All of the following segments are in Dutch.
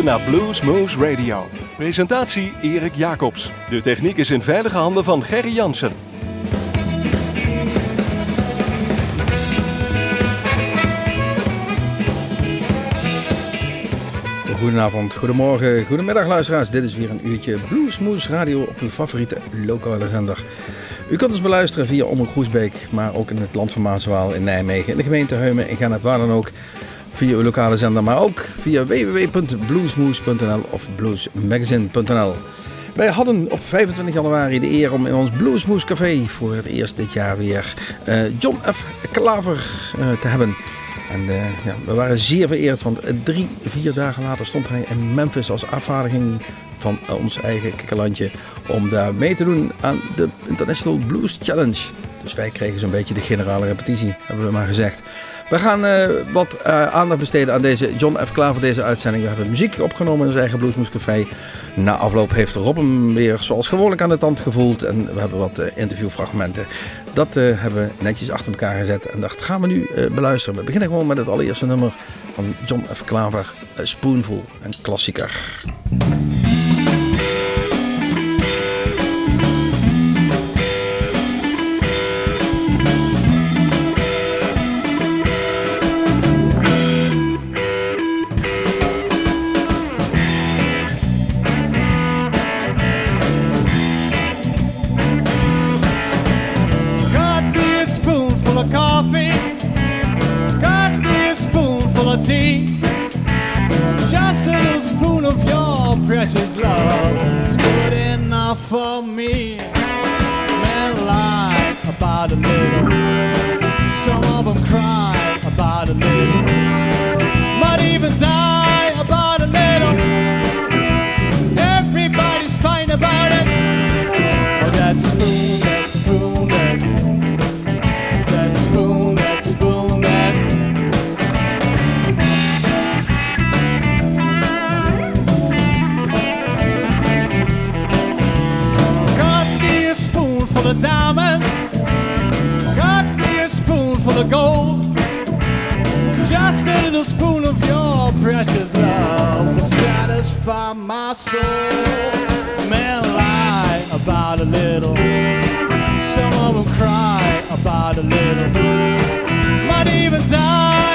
Naar Blues Moose Radio. Presentatie Erik Jacobs. De techniek is in veilige handen van Gerry Jansen. Goedenavond, goedemorgen, goedemiddag luisteraars. Dit is weer een uurtje Bluesmoose Radio op uw favoriete lokale zender. U kunt ons beluisteren via Omroep Groesbeek, maar ook in het land van Maaswaal in Nijmegen, in de gemeente Heumen, in Gennep, waar dan ook. Via uw lokale zender, maar ook via www.bluesmoose.nl of bluesmagazine.nl. Wij hadden op 25 januari de eer om in ons Bluesmoose Café voor het eerst dit jaar weer uh, John F. Klaver uh, te hebben. En uh, ja, we waren zeer vereerd, want drie, vier dagen later stond hij in Memphis als afvaardiging van ons eigen kikkerlandje om daar mee te doen aan de International Blues Challenge. Dus wij kregen zo'n beetje de generale repetitie, hebben we maar gezegd. We gaan uh, wat uh, aandacht besteden aan deze John F. Klaver, deze uitzending. We hebben muziek opgenomen in ons eigen Bluesmoescafé. Na afloop heeft Rob hem weer zoals gewoonlijk aan de tand gevoeld. En we hebben wat uh, interviewfragmenten. Dat hebben we netjes achter elkaar gezet. En dat gaan we nu beluisteren. We beginnen gewoon met het allereerste nummer van John F. Klaver. Spoonful, een klassieker. Tea. Just a little spoon of your precious love is good enough for me. Men lie about a little, some of them cry about a little, precious love will satisfy my soul. Men lie about a little. Some of them cry about a little. Might even die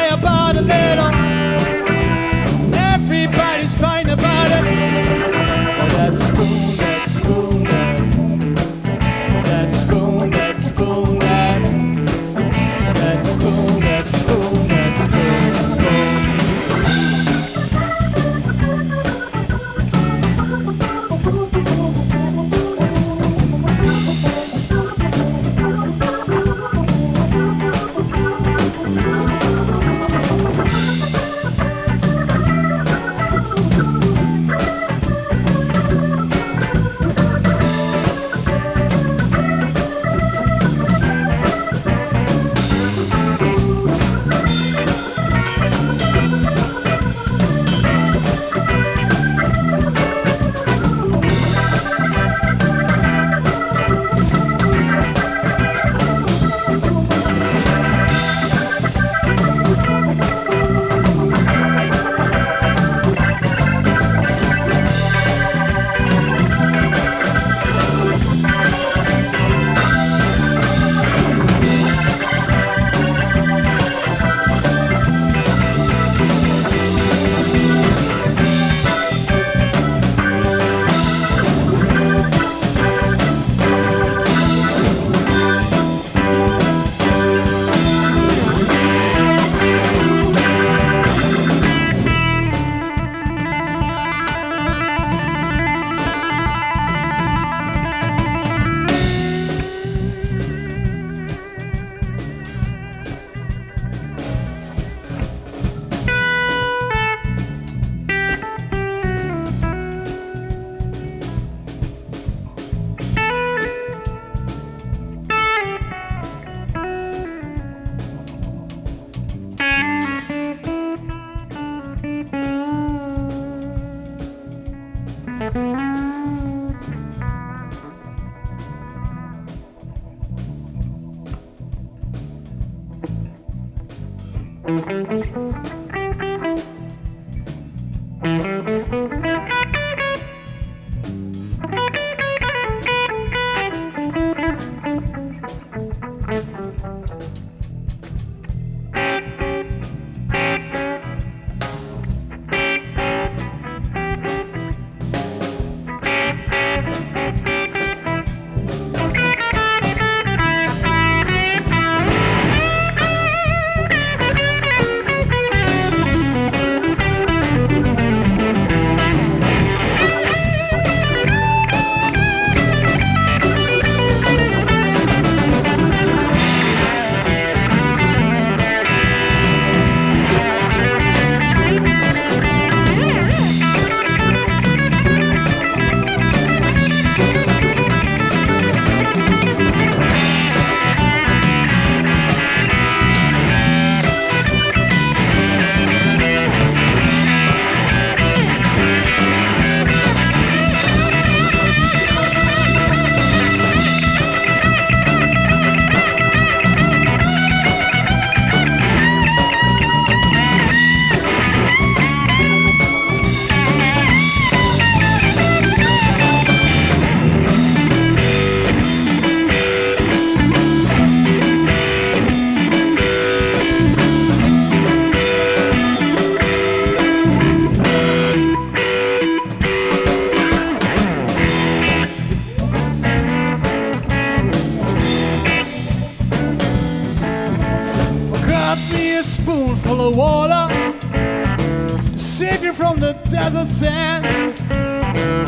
sand.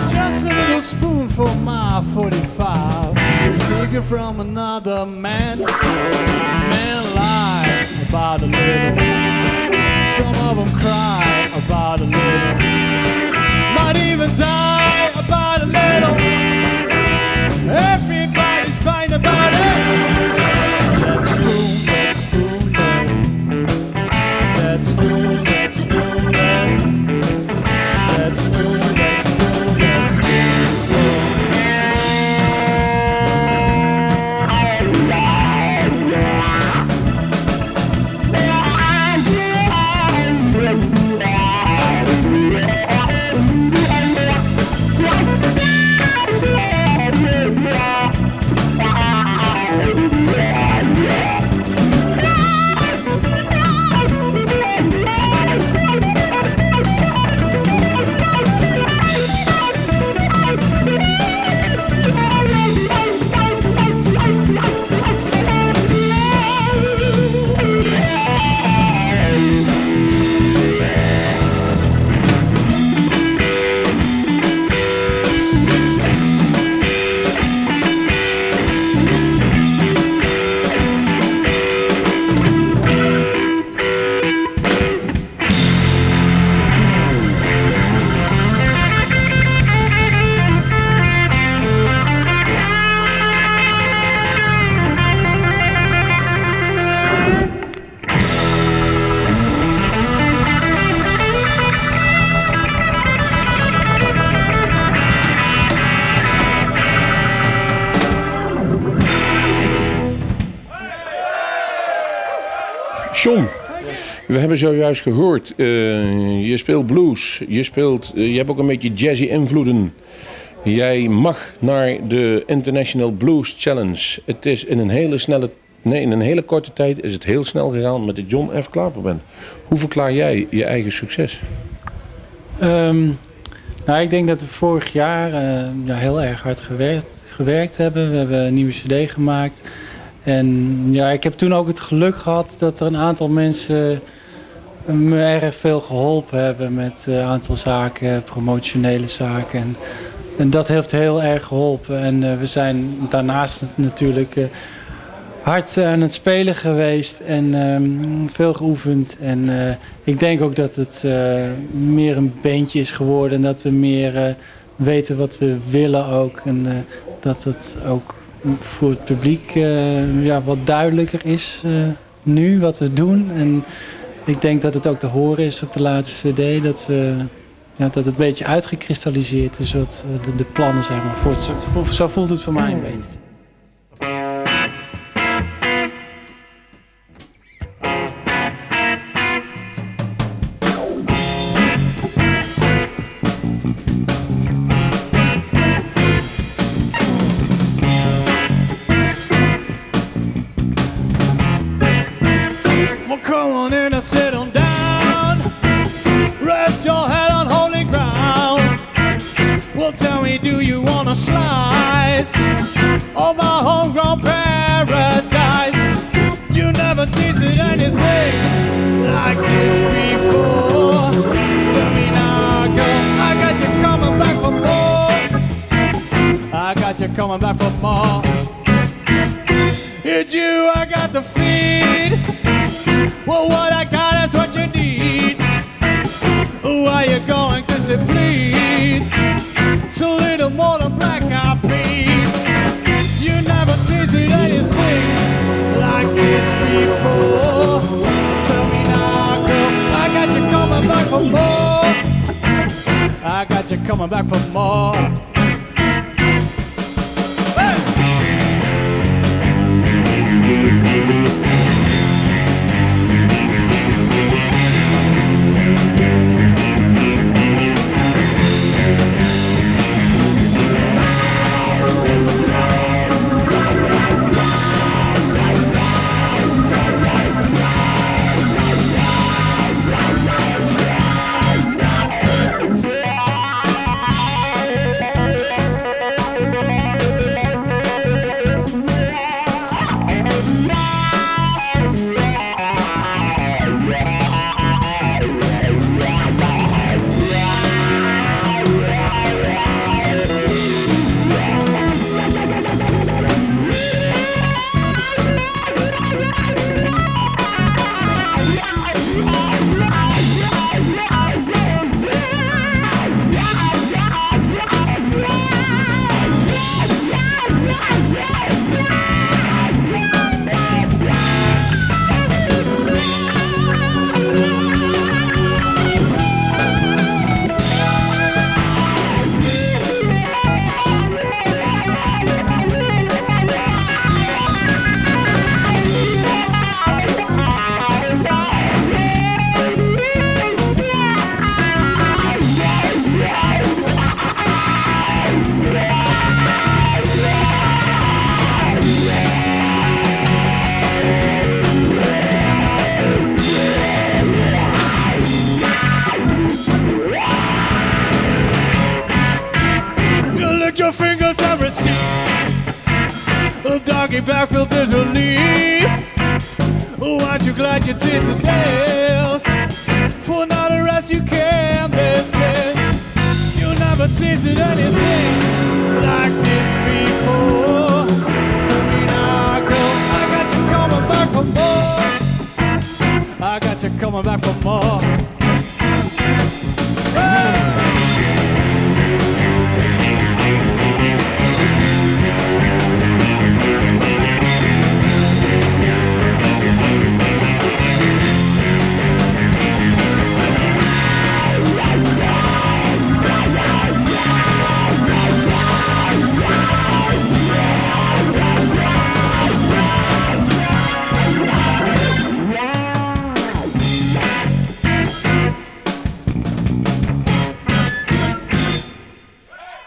Just a little spoon spoonful, my 45 will save you from another hebben zojuist gehoord, eh, je speelt blues, je, speelt, eh, je hebt ook een beetje jazzy invloeden. Jij mag naar de International Blues Challenge. Het is in een hele snelle, nee, in een hele korte tijd is het heel snel gegaan met de John F. Klaper Band. Hoe verklaar jij je eigen succes? Ehm, nou, ik denk dat we vorig jaar eh, ja, heel erg hard gewerkt, gewerkt hebben. We hebben een nieuwe cd gemaakt. En ja, ik heb toen ook het geluk gehad dat er een aantal mensen me erg veel geholpen hebben met een aantal zaken, promotionele zaken. En, en dat heeft heel erg geholpen. En eh, we zijn daarnaast natuurlijk eh, hard aan het spelen geweest en ehm, veel geoefend. En eh, ik denk ook dat het eh, meer een bandje is geworden en dat we meer eh, weten wat we willen ook. En eh, dat het ook voor het publiek eh, ja, wat duidelijker is eh, nu wat we doen. En ik denk dat het ook te horen is op de laatste cd dat, ja, dat het een beetje uitgekristalliseerd is wat de, de plannen zijn. Maar voor zo voelt het voor mij een beetje.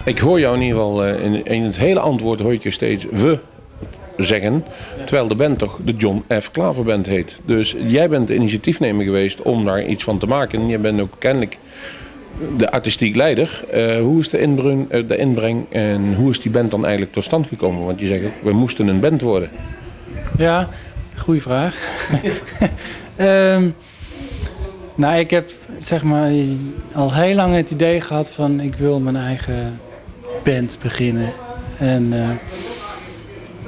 Ik hoor jou in ieder geval eh, in, in het hele antwoord hoor je steeds we zeggen. Terwijl de band toch de John F. Klaver Band heet. Dus jij bent de initiatiefnemer geweest om daar iets van te maken. En je bent ook kennelijk de artistiek leider. Eh, hoe is de inbreng, eh, de inbreng en hoe is die band dan eigenlijk tot stand gekomen? Want je zegt, ook, we moesten een band worden. Ja, goede vraag. Ehm, nou, ik heb zeg maar al heel lang het idee gehad van ik wil mijn eigen band beginnen. En eh,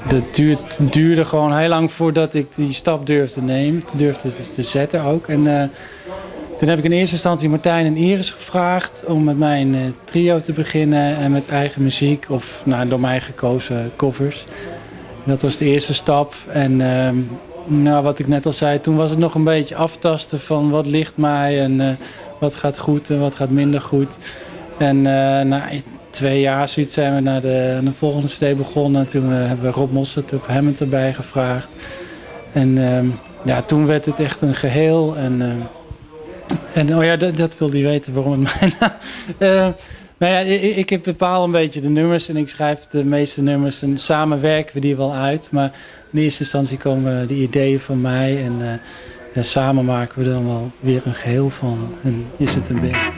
dat duurt, duurde gewoon heel lang voordat ik die stap durfde nemen, durfde te, te zetten ook. En eh, toen heb ik in eerste instantie Martijn en Iris gevraagd om met mij een eh, trio te beginnen en met eigen muziek of nou, door mij gekozen covers. Dat was de eerste stap. En ehm, nou, wat ik net al zei, toen was het nog een beetje aftasten van wat ligt mij en wat gaat goed en wat gaat minder goed. En na twee jaar zoiets zijn we naar de, naar de volgende CD begonnen. Toen we, hebben we Rob Mossert op hem erbij gevraagd. En ehm, ja, toen werd het echt een geheel. En, eh, en oh ja, dat, dat wil hij weten waarom het mij. naam... Nou ja, ik, bepaal een beetje de nummers en ik schrijf de meeste nummers en samen werken we die wel uit. Maar in eerste instantie komen de ideeën van mij en, en samen maken we er dan wel weer een geheel van. En is het een beetje.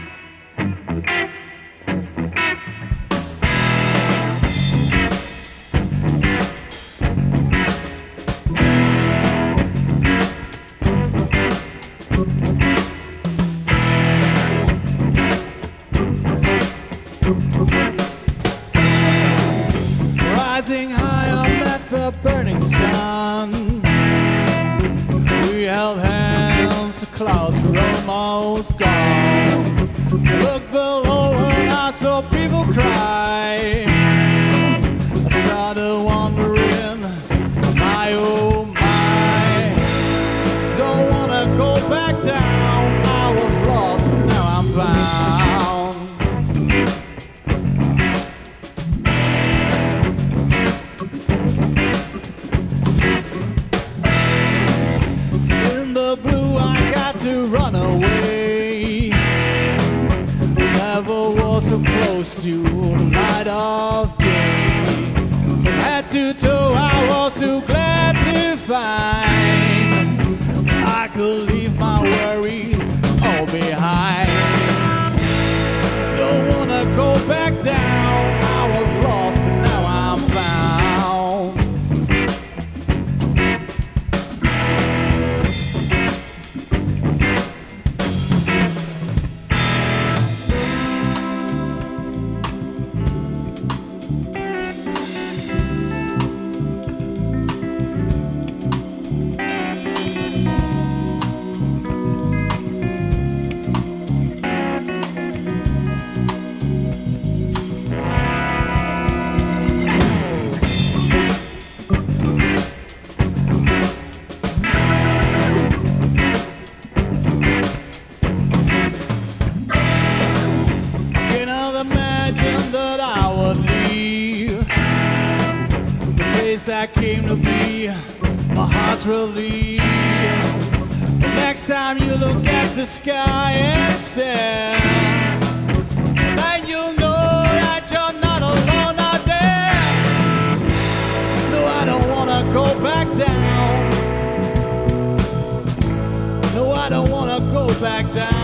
place that came to me, my heart's relieved. The next time you look at the sky and say, then you'll know that you're not alone out there. No, I don't wanna go back down. No, I don't wanna go back down.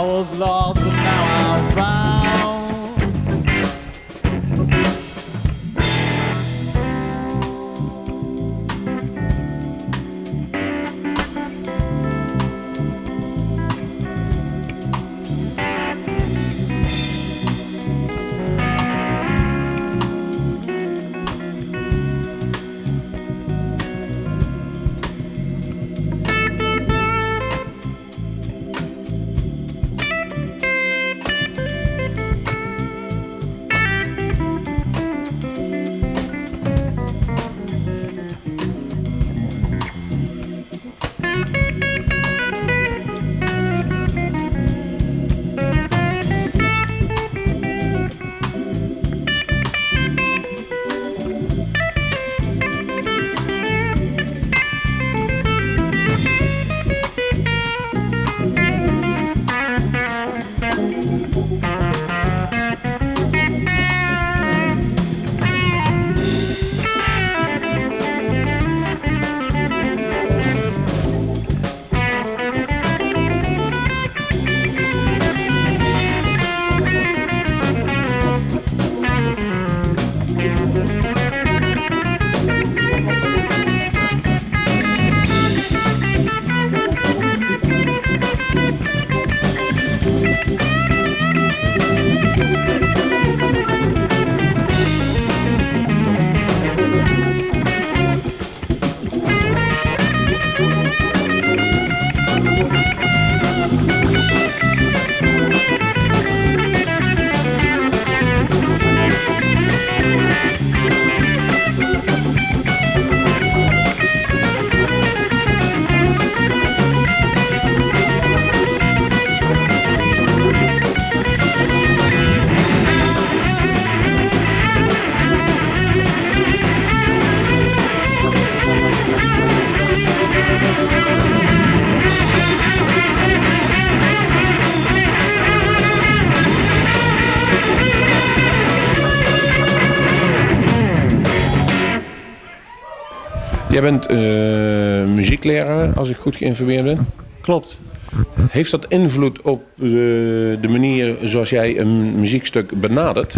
hours long. Jij bent eh, muziekleraar, als ik goed geïnformeerd ben. Klopt. Heeft dat invloed op de, de manier zoals jij een muziekstuk benadert?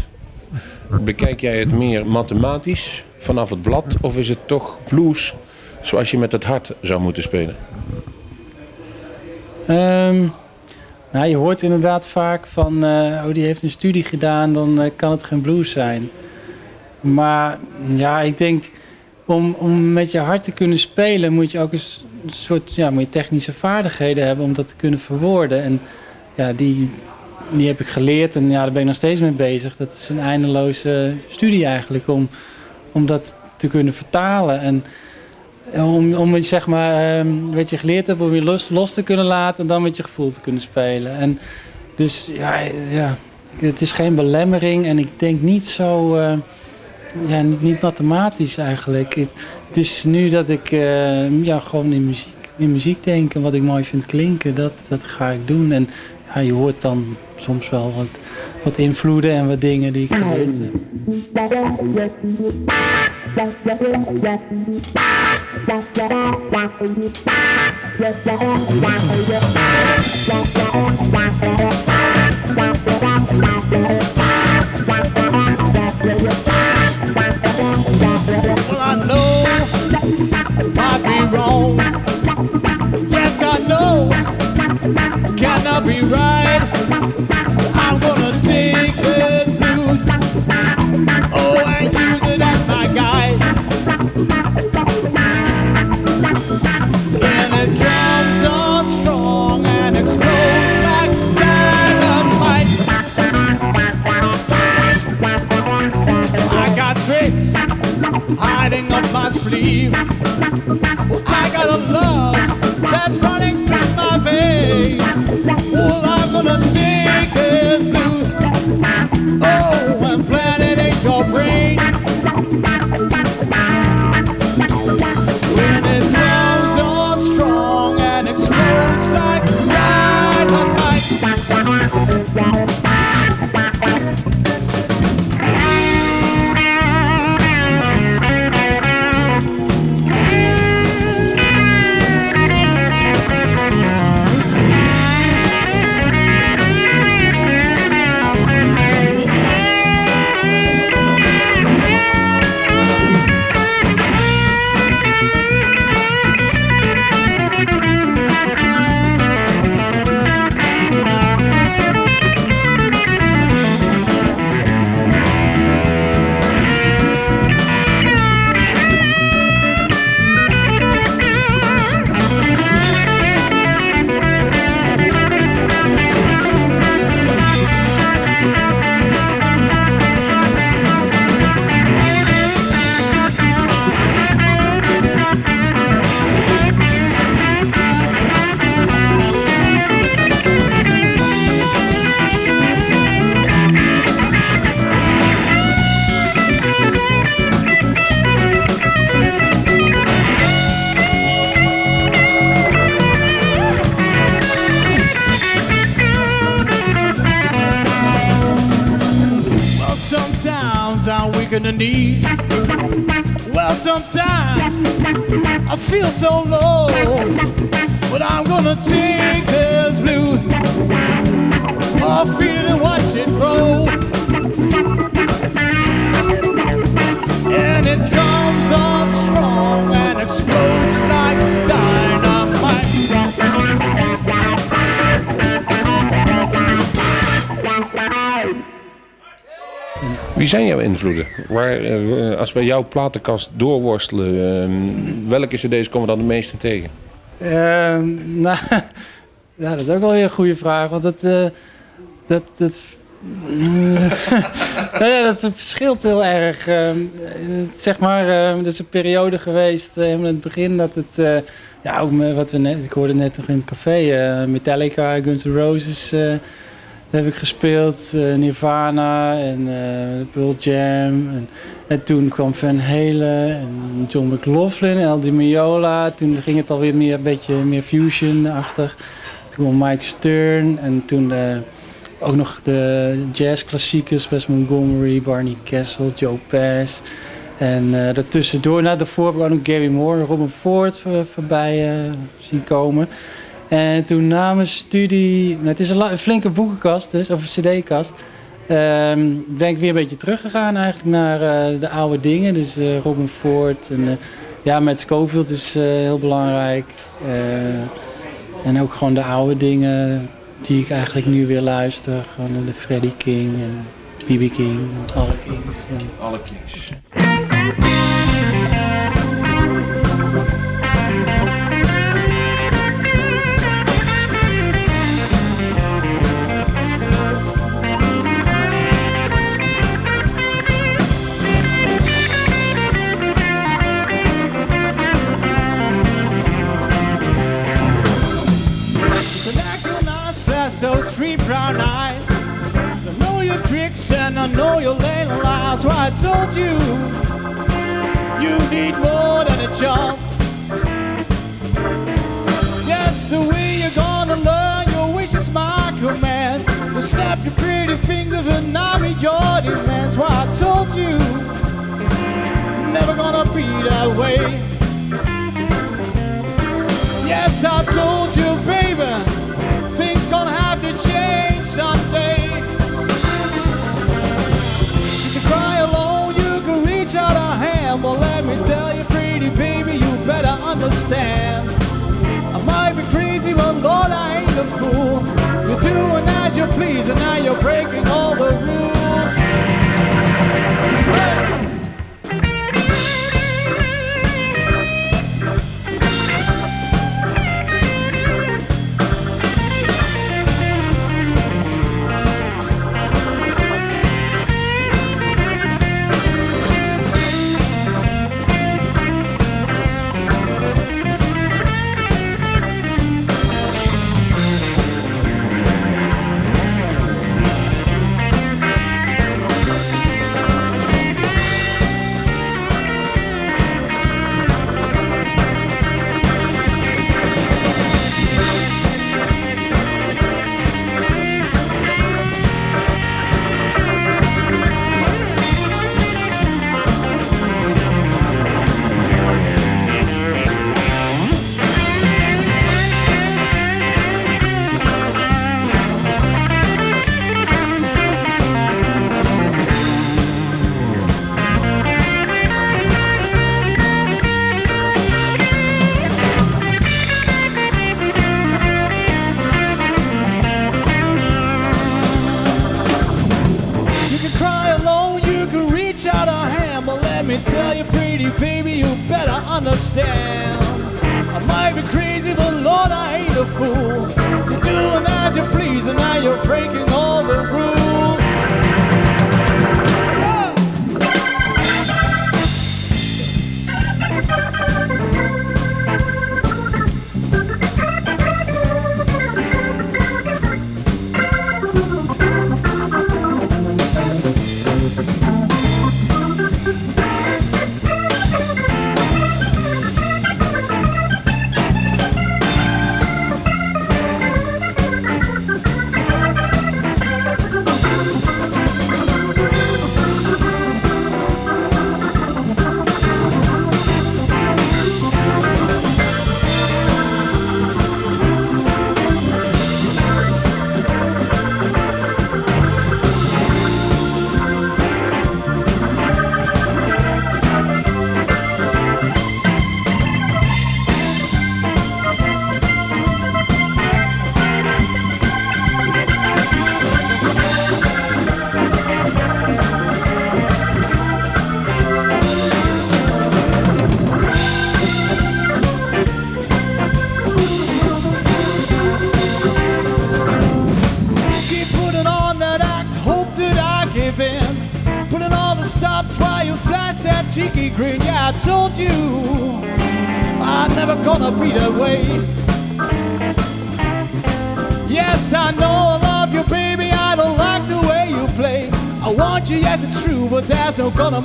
Bekijk jij het meer mathematisch vanaf het blad of is het toch blues zoals je met het hart zou moeten spelen? Ehm, nou, je hoort inderdaad vaak van, eh, oh die heeft een studie gedaan, dan eh, kan het geen blues zijn. Maar ja, ik denk, om, om met je hart te kunnen spelen moet je ook een soort ja, moet je technische vaardigheden hebben om dat te kunnen verwoorden. En ja, die, die heb ik geleerd en ja, daar ben ik nog steeds mee bezig. Dat is een eindeloze studie eigenlijk om, om dat te kunnen vertalen. En om, om het, zeg maar, ehm, wat je geleerd hebt, om je los, los te kunnen laten en dan met je gevoel te kunnen spelen. En dus ja, ja, het is geen belemmering en ik denk niet zo, eh, ja, niet, niet mathematisch eigenlijk. Het, het is nu dat ik eh, ja, gewoon in muziek, in muziek denk en wat ik mooi vind klinken, dat, dat ga ik doen. En ja, je hoort dan soms wel wat, wat invloeden en wat dingen die ik geleerd heb. Right. I'm gonna take blues, oh, and use it as my guide. And it comes on strong and explodes like dynamite. I got tricks hiding up my sleeve. I got a love that's running through my veins. Well, I'm gonna take zijn jouw invloeden? Waar, eh, als we jouw platenkast doorworstelen, eh, welke cd's komen we dan het meeste tegen? Ehm, nou, dat is ook wel weer een goede vraag. Want dat, eh, dat, dat, Nou ja, dat verschilt heel erg. Ehm, eh, zeg maar, ehm, er is een periode geweest, eh, helemaal in het begin, dat het... eh, ja, ook wat we net, ik hoorde net nog in het café, eh, Metallica, Guns N' Roses eh, heb ik gespeeld, eh, Nirvana en eh Pearl Jam. En, en toen kwam Van Halen en John McLaughlin en El Di Meola. Toen ging het alweer meer, een beetje meer fusion-achtig. Toen kwam Mike Stern en toen eh, ook nog de jazzklassiekers, Wes Montgomery, Barney Kessel, Joe Pass. En uh, daartussendoor, nou, daarvoor ik ook Gary Moore, Robin Ford voorbij zien komen. En toen na mijn studie, nou, het is een, flinke boekenkast dus, of een cd-kast. Ehm, ben ik weer een beetje teruggegaan eigenlijk naar de oude dingen. Dus Robin Ford en ja, met Scofield is heel belangrijk. en ook gewoon de oude dingen die ik eigenlijk nu weer luister. Gewoon de Freddie King en B.B. King en alle Kings. Alle Kings. Three brown eyes. I know your tricks and I know your little lies. Why I told you you need more than a job. Yes, the way you're gonna learn your wishes, my command. You snap your pretty fingers and I read your demands. Why I told you never gonna be that way. Yes, I told you, baby things gonna have to change someday. You can cry alone, you can reach out a hand, but let me tell you, pretty baby, you better understand. I might be crazy, but Lord, I ain't a fool. You're doing as you please, and now you're breaking all the rules. Hey!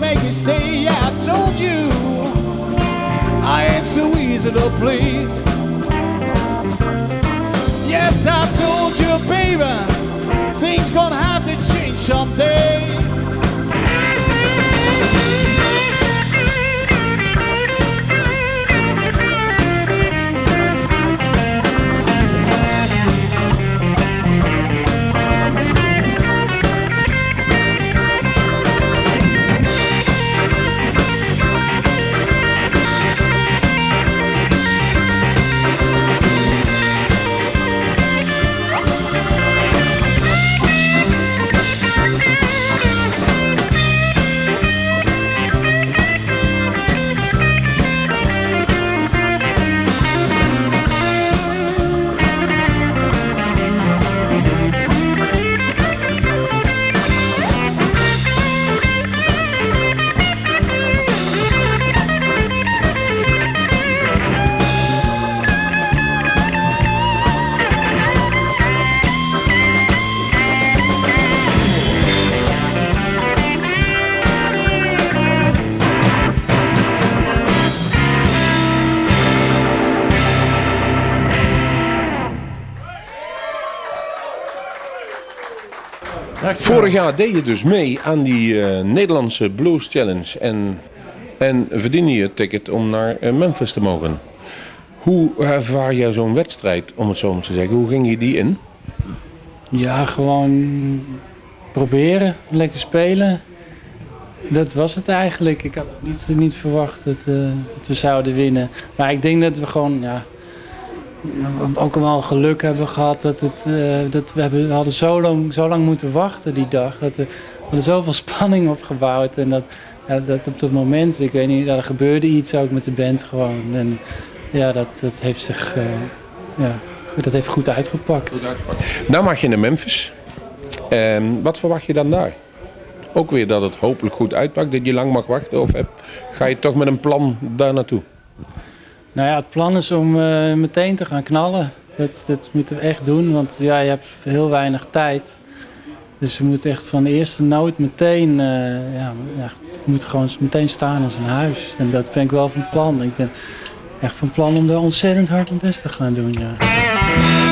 make me stay. I told you I ain't so easy to please. Yes, I told you, baby, things gonna have to change someday. Vorig jaar deed je dus mee aan die eh, Nederlandse Blues Challenge. En, en verdiende je het ticket om naar eh, Memphis te mogen. Hoe ervaar jij zo'n wedstrijd, om het zo maar te zeggen? Hoe ging je die in? Ja, gewoon proberen, lekker spelen. Dat was het eigenlijk. Ik had niet, niet verwacht dat, eh, dat we zouden winnen. Maar ik denk dat we gewoon, ja, ook wel geluk hebben gehad dat, het, eh, dat we, hebben, we hadden zo lang, zo lang moeten wachten die dag. Dat we, we hadden zoveel spanning opgebouwd. En dat, ja, dat op dat moment, ik weet niet, er gebeurde iets ook met de band gewoon. En ja, dat, dat heeft zich uh, ja, dat heeft goed uitgepakt. Nou mag je naar Memphis. En wat verwacht je dan daar? Ook weer dat het hopelijk goed uitpakt, dat je lang mag wachten? Of heb, ga je toch met een plan daar naartoe? Nou ja, het plan is om uh, meteen te gaan knallen. Dat, dat moeten we echt doen, want ja, je hebt heel weinig tijd. Dus we moeten echt van de eerste noot meteen, uh, ja, echt, gewoon meteen staan als een huis. En dat ben ik wel van plan. Ik ben echt van plan om er ontzettend hard mijn best te gaan doen, ja.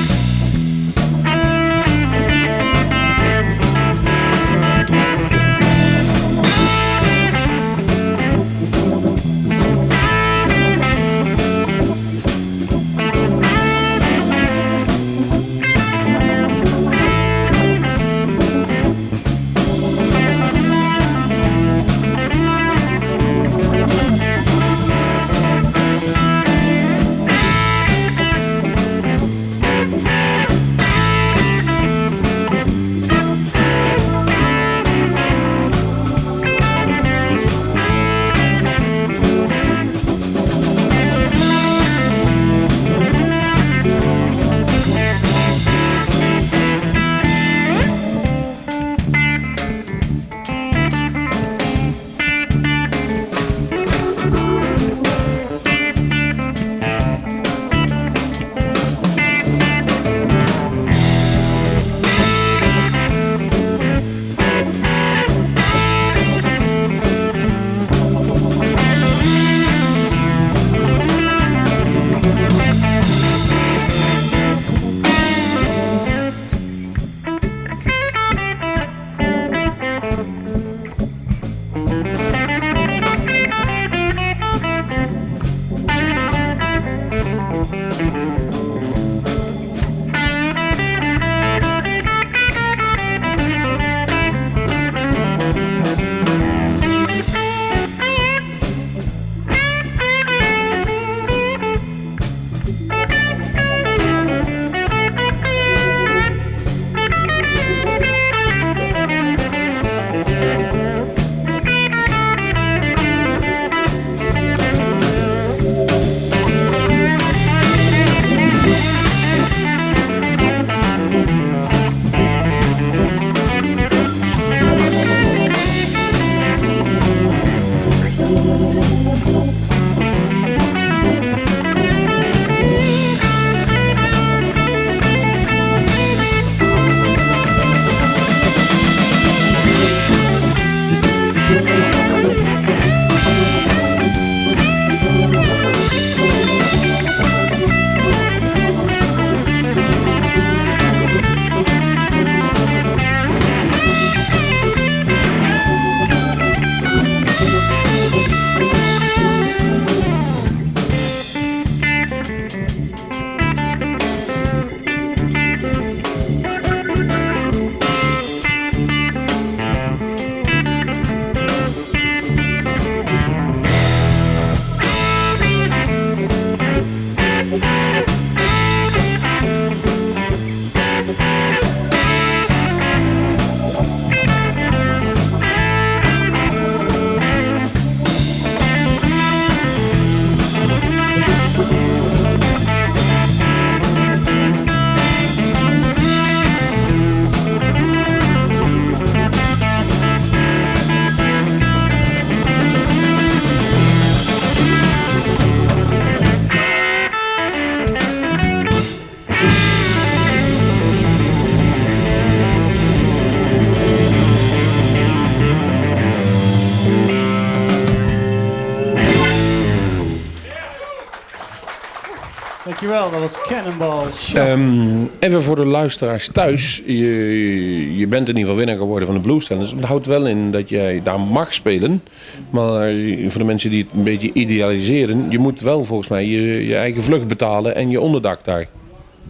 Was Cannonball. Ehm, even voor de luisteraars thuis. Je, je bent in ieder geval winnaar geworden van de Blues Tennis. Dat houdt wel in dat jij daar mag spelen. Maar voor de mensen die het een beetje idealiseren... je moet wel volgens mij je, je eigen vlucht betalen en je onderdak daar.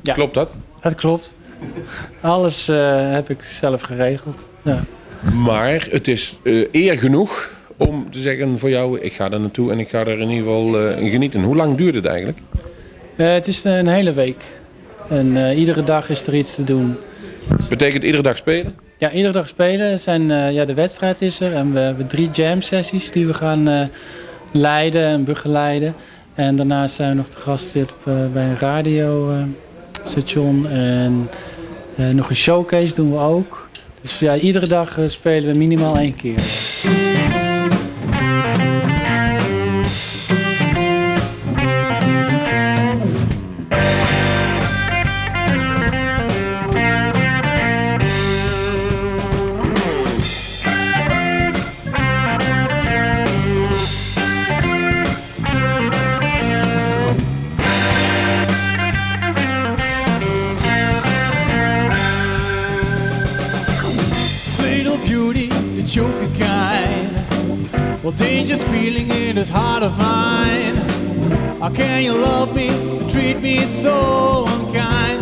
Ja. Klopt dat? Dat klopt. Alles eh, heb ik zelf geregeld. Ja. Maar het is eh, eer genoeg om te zeggen voor jou... ik ga er naartoe en ik ga er in ieder geval eh, genieten. Hoe lang duurt het eigenlijk? Eh, het is een hele week. En eh, iedere dag is er iets te doen. Betekent iedere dag spelen? Ja, iedere dag spelen. Zijn, eh, ja, de wedstrijd is er. En we hebben drie jam sessies die we gaan leiden en begeleiden. En daarnaast zijn we nog te gast op, bij een radiostation. en nog een showcase doen we ook. Dus ja, iedere dag spelen we minimaal één keer. So unkind?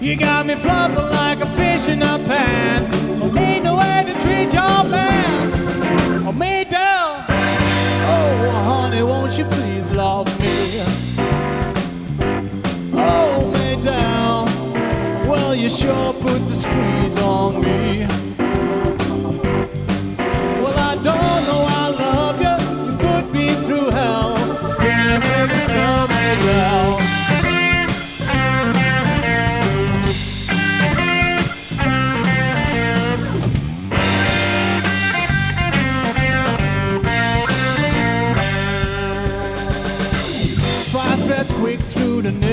You got me flopping like a fish in a pan. Oh, Ain't no way to treat your man. Oh, me down. Oh, honey, won't you please love me? Oh, me down. Well, you sure put the squeeze on me.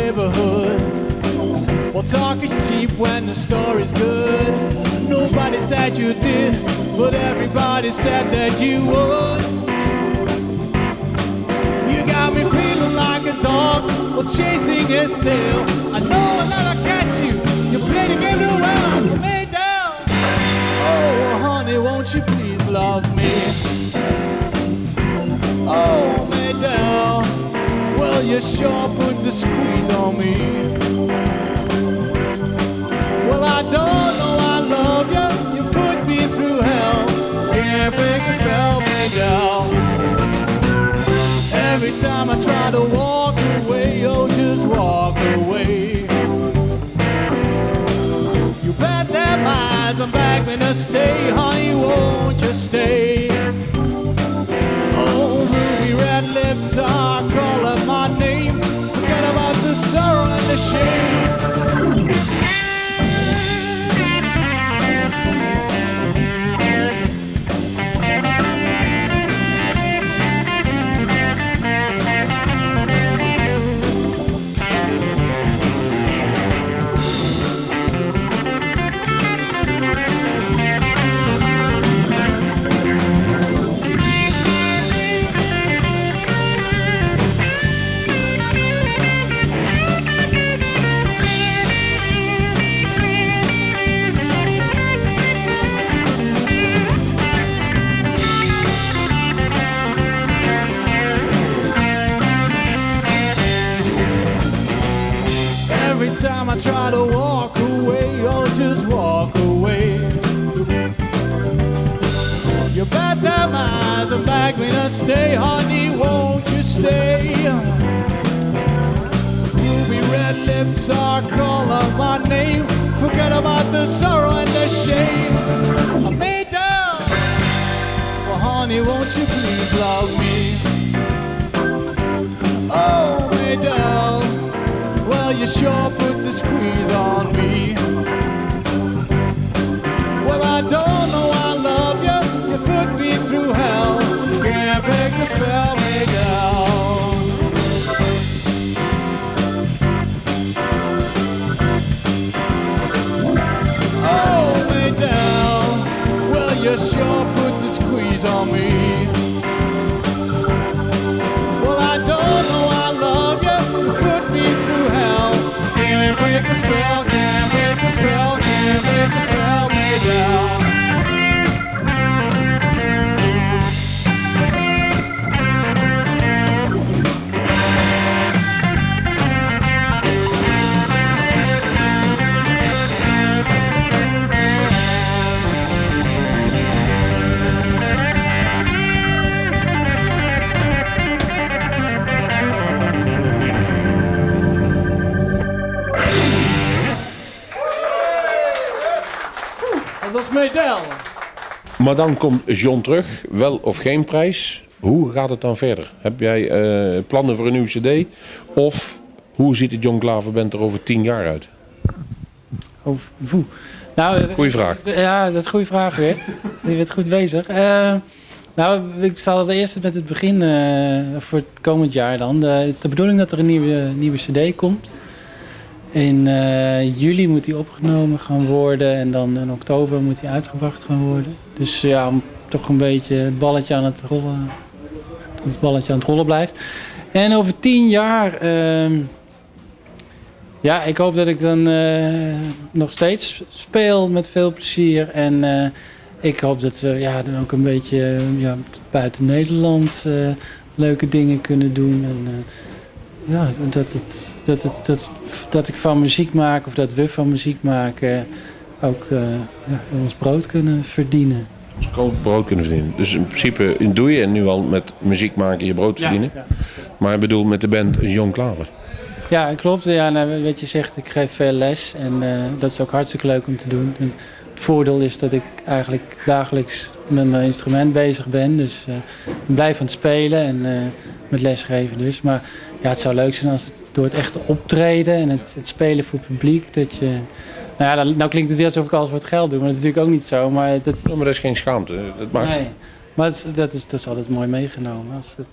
Neighborhood. Well, talk is cheap when the story's good. Nobody said you did, but everybody said that you would. You got me feeling like a dog, well, chasing his tail. I know I'll never catch you. You play the game too well. Well, lay down. Oh, honey, won't you please love me? Oh, down. Well, you sure the squeeze on me. Well, I don't know I love you. You put me through hell. Can't break a spell down. Every time I try to walk away, oh, just walk away. You bet them eyes and beg me to stay, honey, won't you stay? Oh, ruby red lips are calling my sorrow and the shame. Try to walk away, or just walk away. You bet them eyes and beg me to stay, honey, won't you stay? Ruby red lips are calling my name. Forget about the sorrow and the shame. I made down. Well, honey, won't you please love me? Oh, me down. You sure put the squeeze on me. Maar dan komt John terug, wel of geen prijs. Hoe gaat het dan verder? Heb jij eh, plannen voor een nieuwe cd? Of hoe ziet het John Band er over tien jaar uit? Oh, woe. Nou, eh, Goeie vraag. Ja, dat is een goede vraag weer. Je bent goed bezig. Eh, nou, ik zal eerst met het begin voor het komend jaar dan. De, het is de bedoeling dat er een nieuwe, nieuwe cd komt. In eh, juli moet die opgenomen gaan worden en dan in oktober moet die uitgebracht gaan worden. Dus ja, om toch een beetje het balletje aan het rollen, het balletje aan het rollen blijft. En over tien jaar, ehm, ja, ik hoop dat ik dan eh, nog steeds speel met veel plezier. En eh, ik hoop dat we ja, dan ook een beetje ja, buiten Nederland leuke dingen kunnen doen. En, ja, dat, het, dat, het, dat, dat ik van muziek maak of dat we van muziek maken ook eh, ja, ons brood kunnen verdienen. Ons brood kunnen verdienen. Dus in principe doe je nu al met muziek maken je brood verdienen. Ja, Maar ik bedoel met de band John Klaver. ja klopt. Ja, nou, wat je zegt, ik geef veel les en eh, dat is ook hartstikke leuk om te doen. En het voordeel is dat ik eigenlijk dagelijks met mijn instrument bezig ben. Dus eh, ik blijf aan het spelen en eh, met lesgeven dus. Maar ja, het zou leuk zijn als het door het echte optreden en het, het spelen voor het publiek, dat je... Nou ja, dan, nou klinkt het weer alsof ik alles voor het geld doe, maar dat is natuurlijk ook niet zo. Maar dat, Ja, maar dat is geen schaamte. Dat maakt... nee. Maar het is- dat, is, dat is altijd mooi meegenomen. Als het,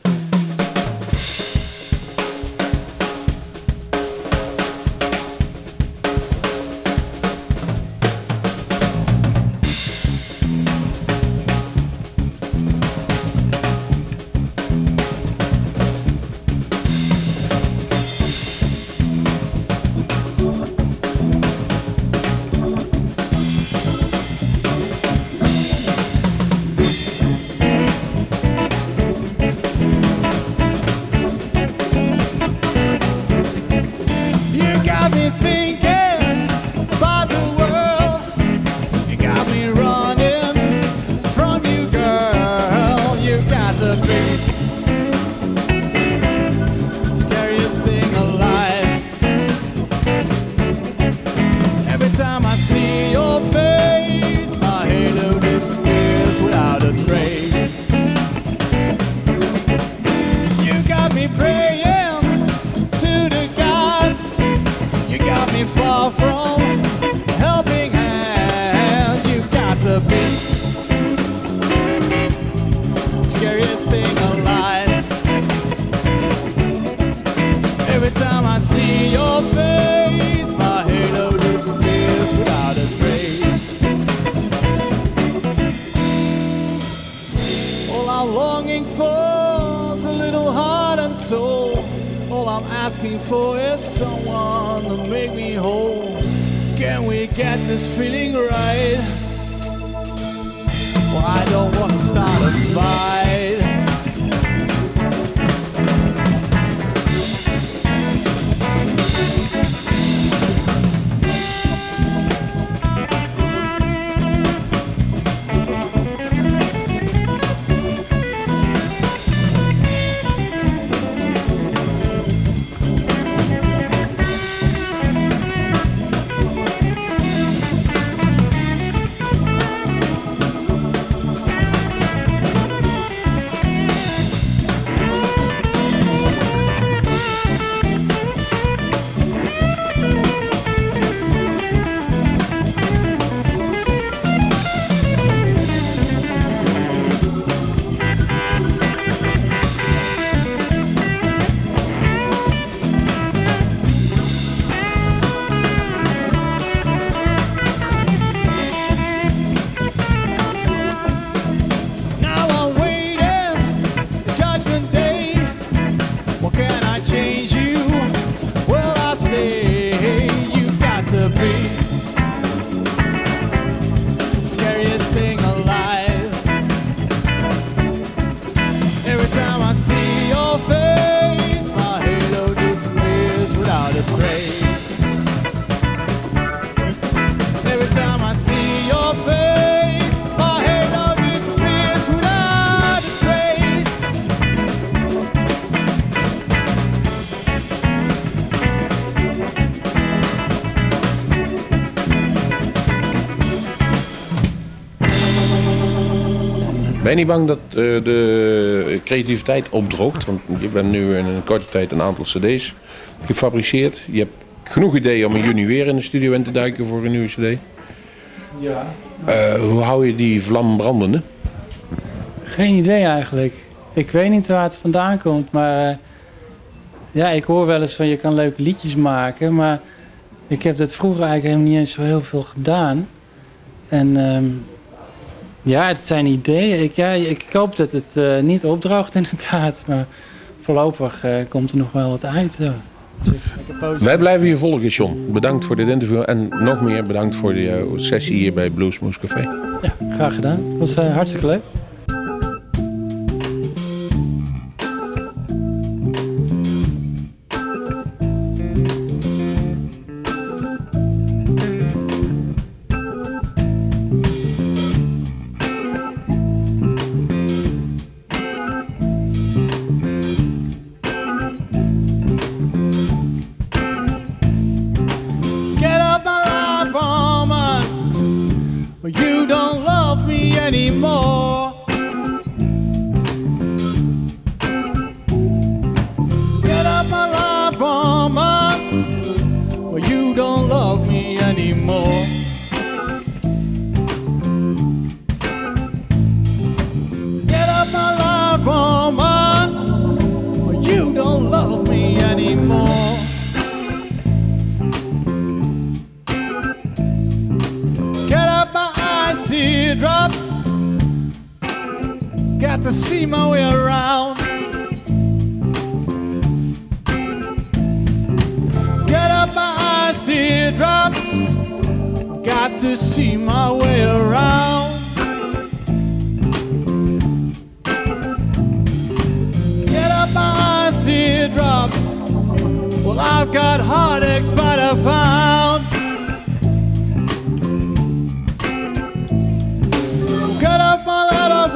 this feeling right? Ben je niet bang dat eh, de creativiteit opdroogt? Want je bent nu in een korte tijd een aantal cd's gefabriceerd. Je hebt genoeg ideeën om in juni weer in de studio in te duiken voor een nieuwe cd. Ja. Eh, hoe hou je die vlam brandende? Geen idee eigenlijk. Ik weet niet waar het vandaan komt, maar eh, ja, ik hoor wel eens van je kan leuke liedjes maken, maar ik heb dat vroeger eigenlijk helemaal niet eens zo heel veel gedaan. En ehm, ja, het zijn ideeën. Ik, ja, ik hoop dat het eh, niet opdroogt inderdaad, maar voorlopig eh, komt er nog wel wat uit. Dus ik- ik Wij blijven je volgen, John. Bedankt voor dit interview en nog meer bedankt voor de eh, sessie hier bij Bluesmoose Café. Ja, graag gedaan. Het was hartstikke leuk. Teardrops. Got to see my way around. Get up my eyes, teardrops. Got to see my way around. Get up my eyes, teardrops. Well, I've got heartaches, but I found.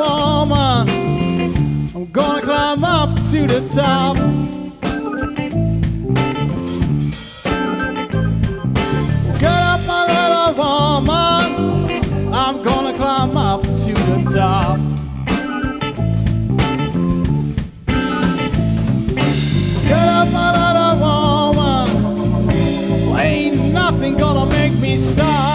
Woman. I'm gonna climb up to the top. Get up, my little woman. I'm gonna climb up to the top. Get up, my little woman. Ain't nothing gonna make me stop.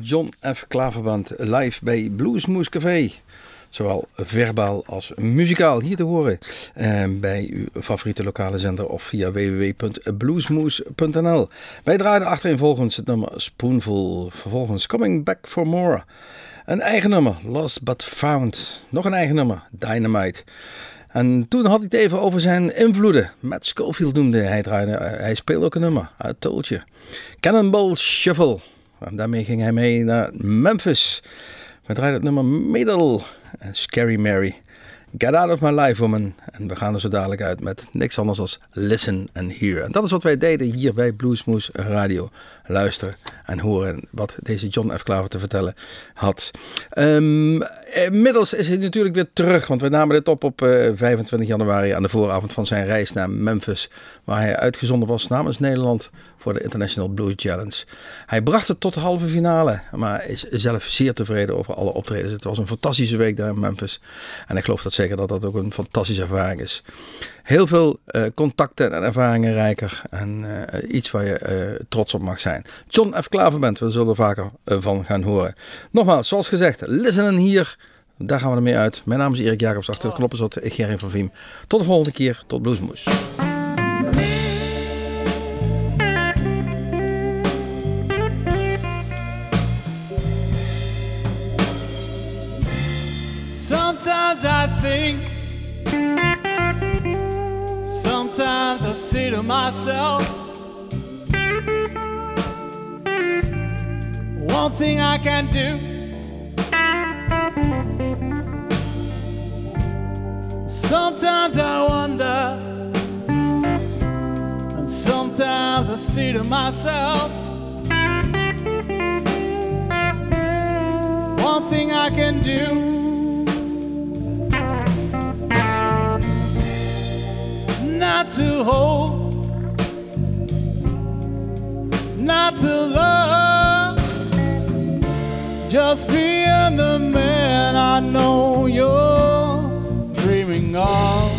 John F. Klaverband live bij Bluesmoes Café. Zowel verbaal als muzikaal hier te horen bij uw favoriete lokale zender of via www.bluesmoes.nl. Wij draaiden achtereenvolgens het nummer Spoonful, vervolgens Coming Back for More. Een eigen nummer, Lost But Found. Nog een eigen nummer, Dynamite. En toen had hij het even over zijn invloeden. Matt Schofield noemde hij draaide. eh, Hij speelde ook een nummer, told you. Cannonball Shuffle. En daarmee ging hij mee naar Memphis. We draaien het nummer Middle. Scary Mary. Get Out of My Life Woman. En we gaan er zo dadelijk uit met niks anders dan Listen and Hear. En dat is wat wij deden hier bij Bluesmoes Radio. Luisteren en horen wat deze John F. Klaver te vertellen had. Ehm, inmiddels is hij natuurlijk weer terug. Want we namen dit op op eh, 25 januari aan de vooravond van zijn reis naar Memphis. Waar hij uitgezonden was namens Nederland voor de International Blues Challenge. Hij bracht het tot de halve finale. Maar is zelf zeer tevreden over alle optredens. Het was een fantastische week daar in Memphis. En ik geloof dat zeker dat dat ook een fantastische ervaring is. Heel veel eh, contacten en ervaringen rijker. En eh, iets waar je eh, trots op mag zijn. John F. Klaverband, we zullen er vaker van gaan horen. Nogmaals, zoals gezegd, listen hier. Daar gaan we ermee uit. Mijn naam is Erik Jacobs. Achter de knoppen zat Gerrit van Viem. Tot de volgende keer. Tot Bluesmoes. Sometimes I think, sometimes I say to myself, one thing I can do. Sometimes I wonder, and sometimes I say to myself, one thing I can do. not to hold, not to love. Just being the man I know you're dreaming of.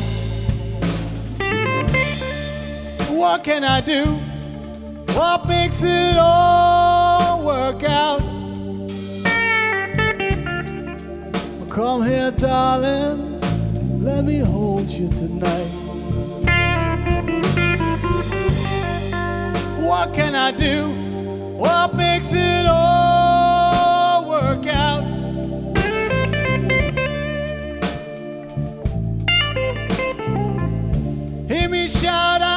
What can I do? What makes it all work out? Come here, darling. Let me hold you tonight. what can I do? What makes it all work out? Hear me shout out.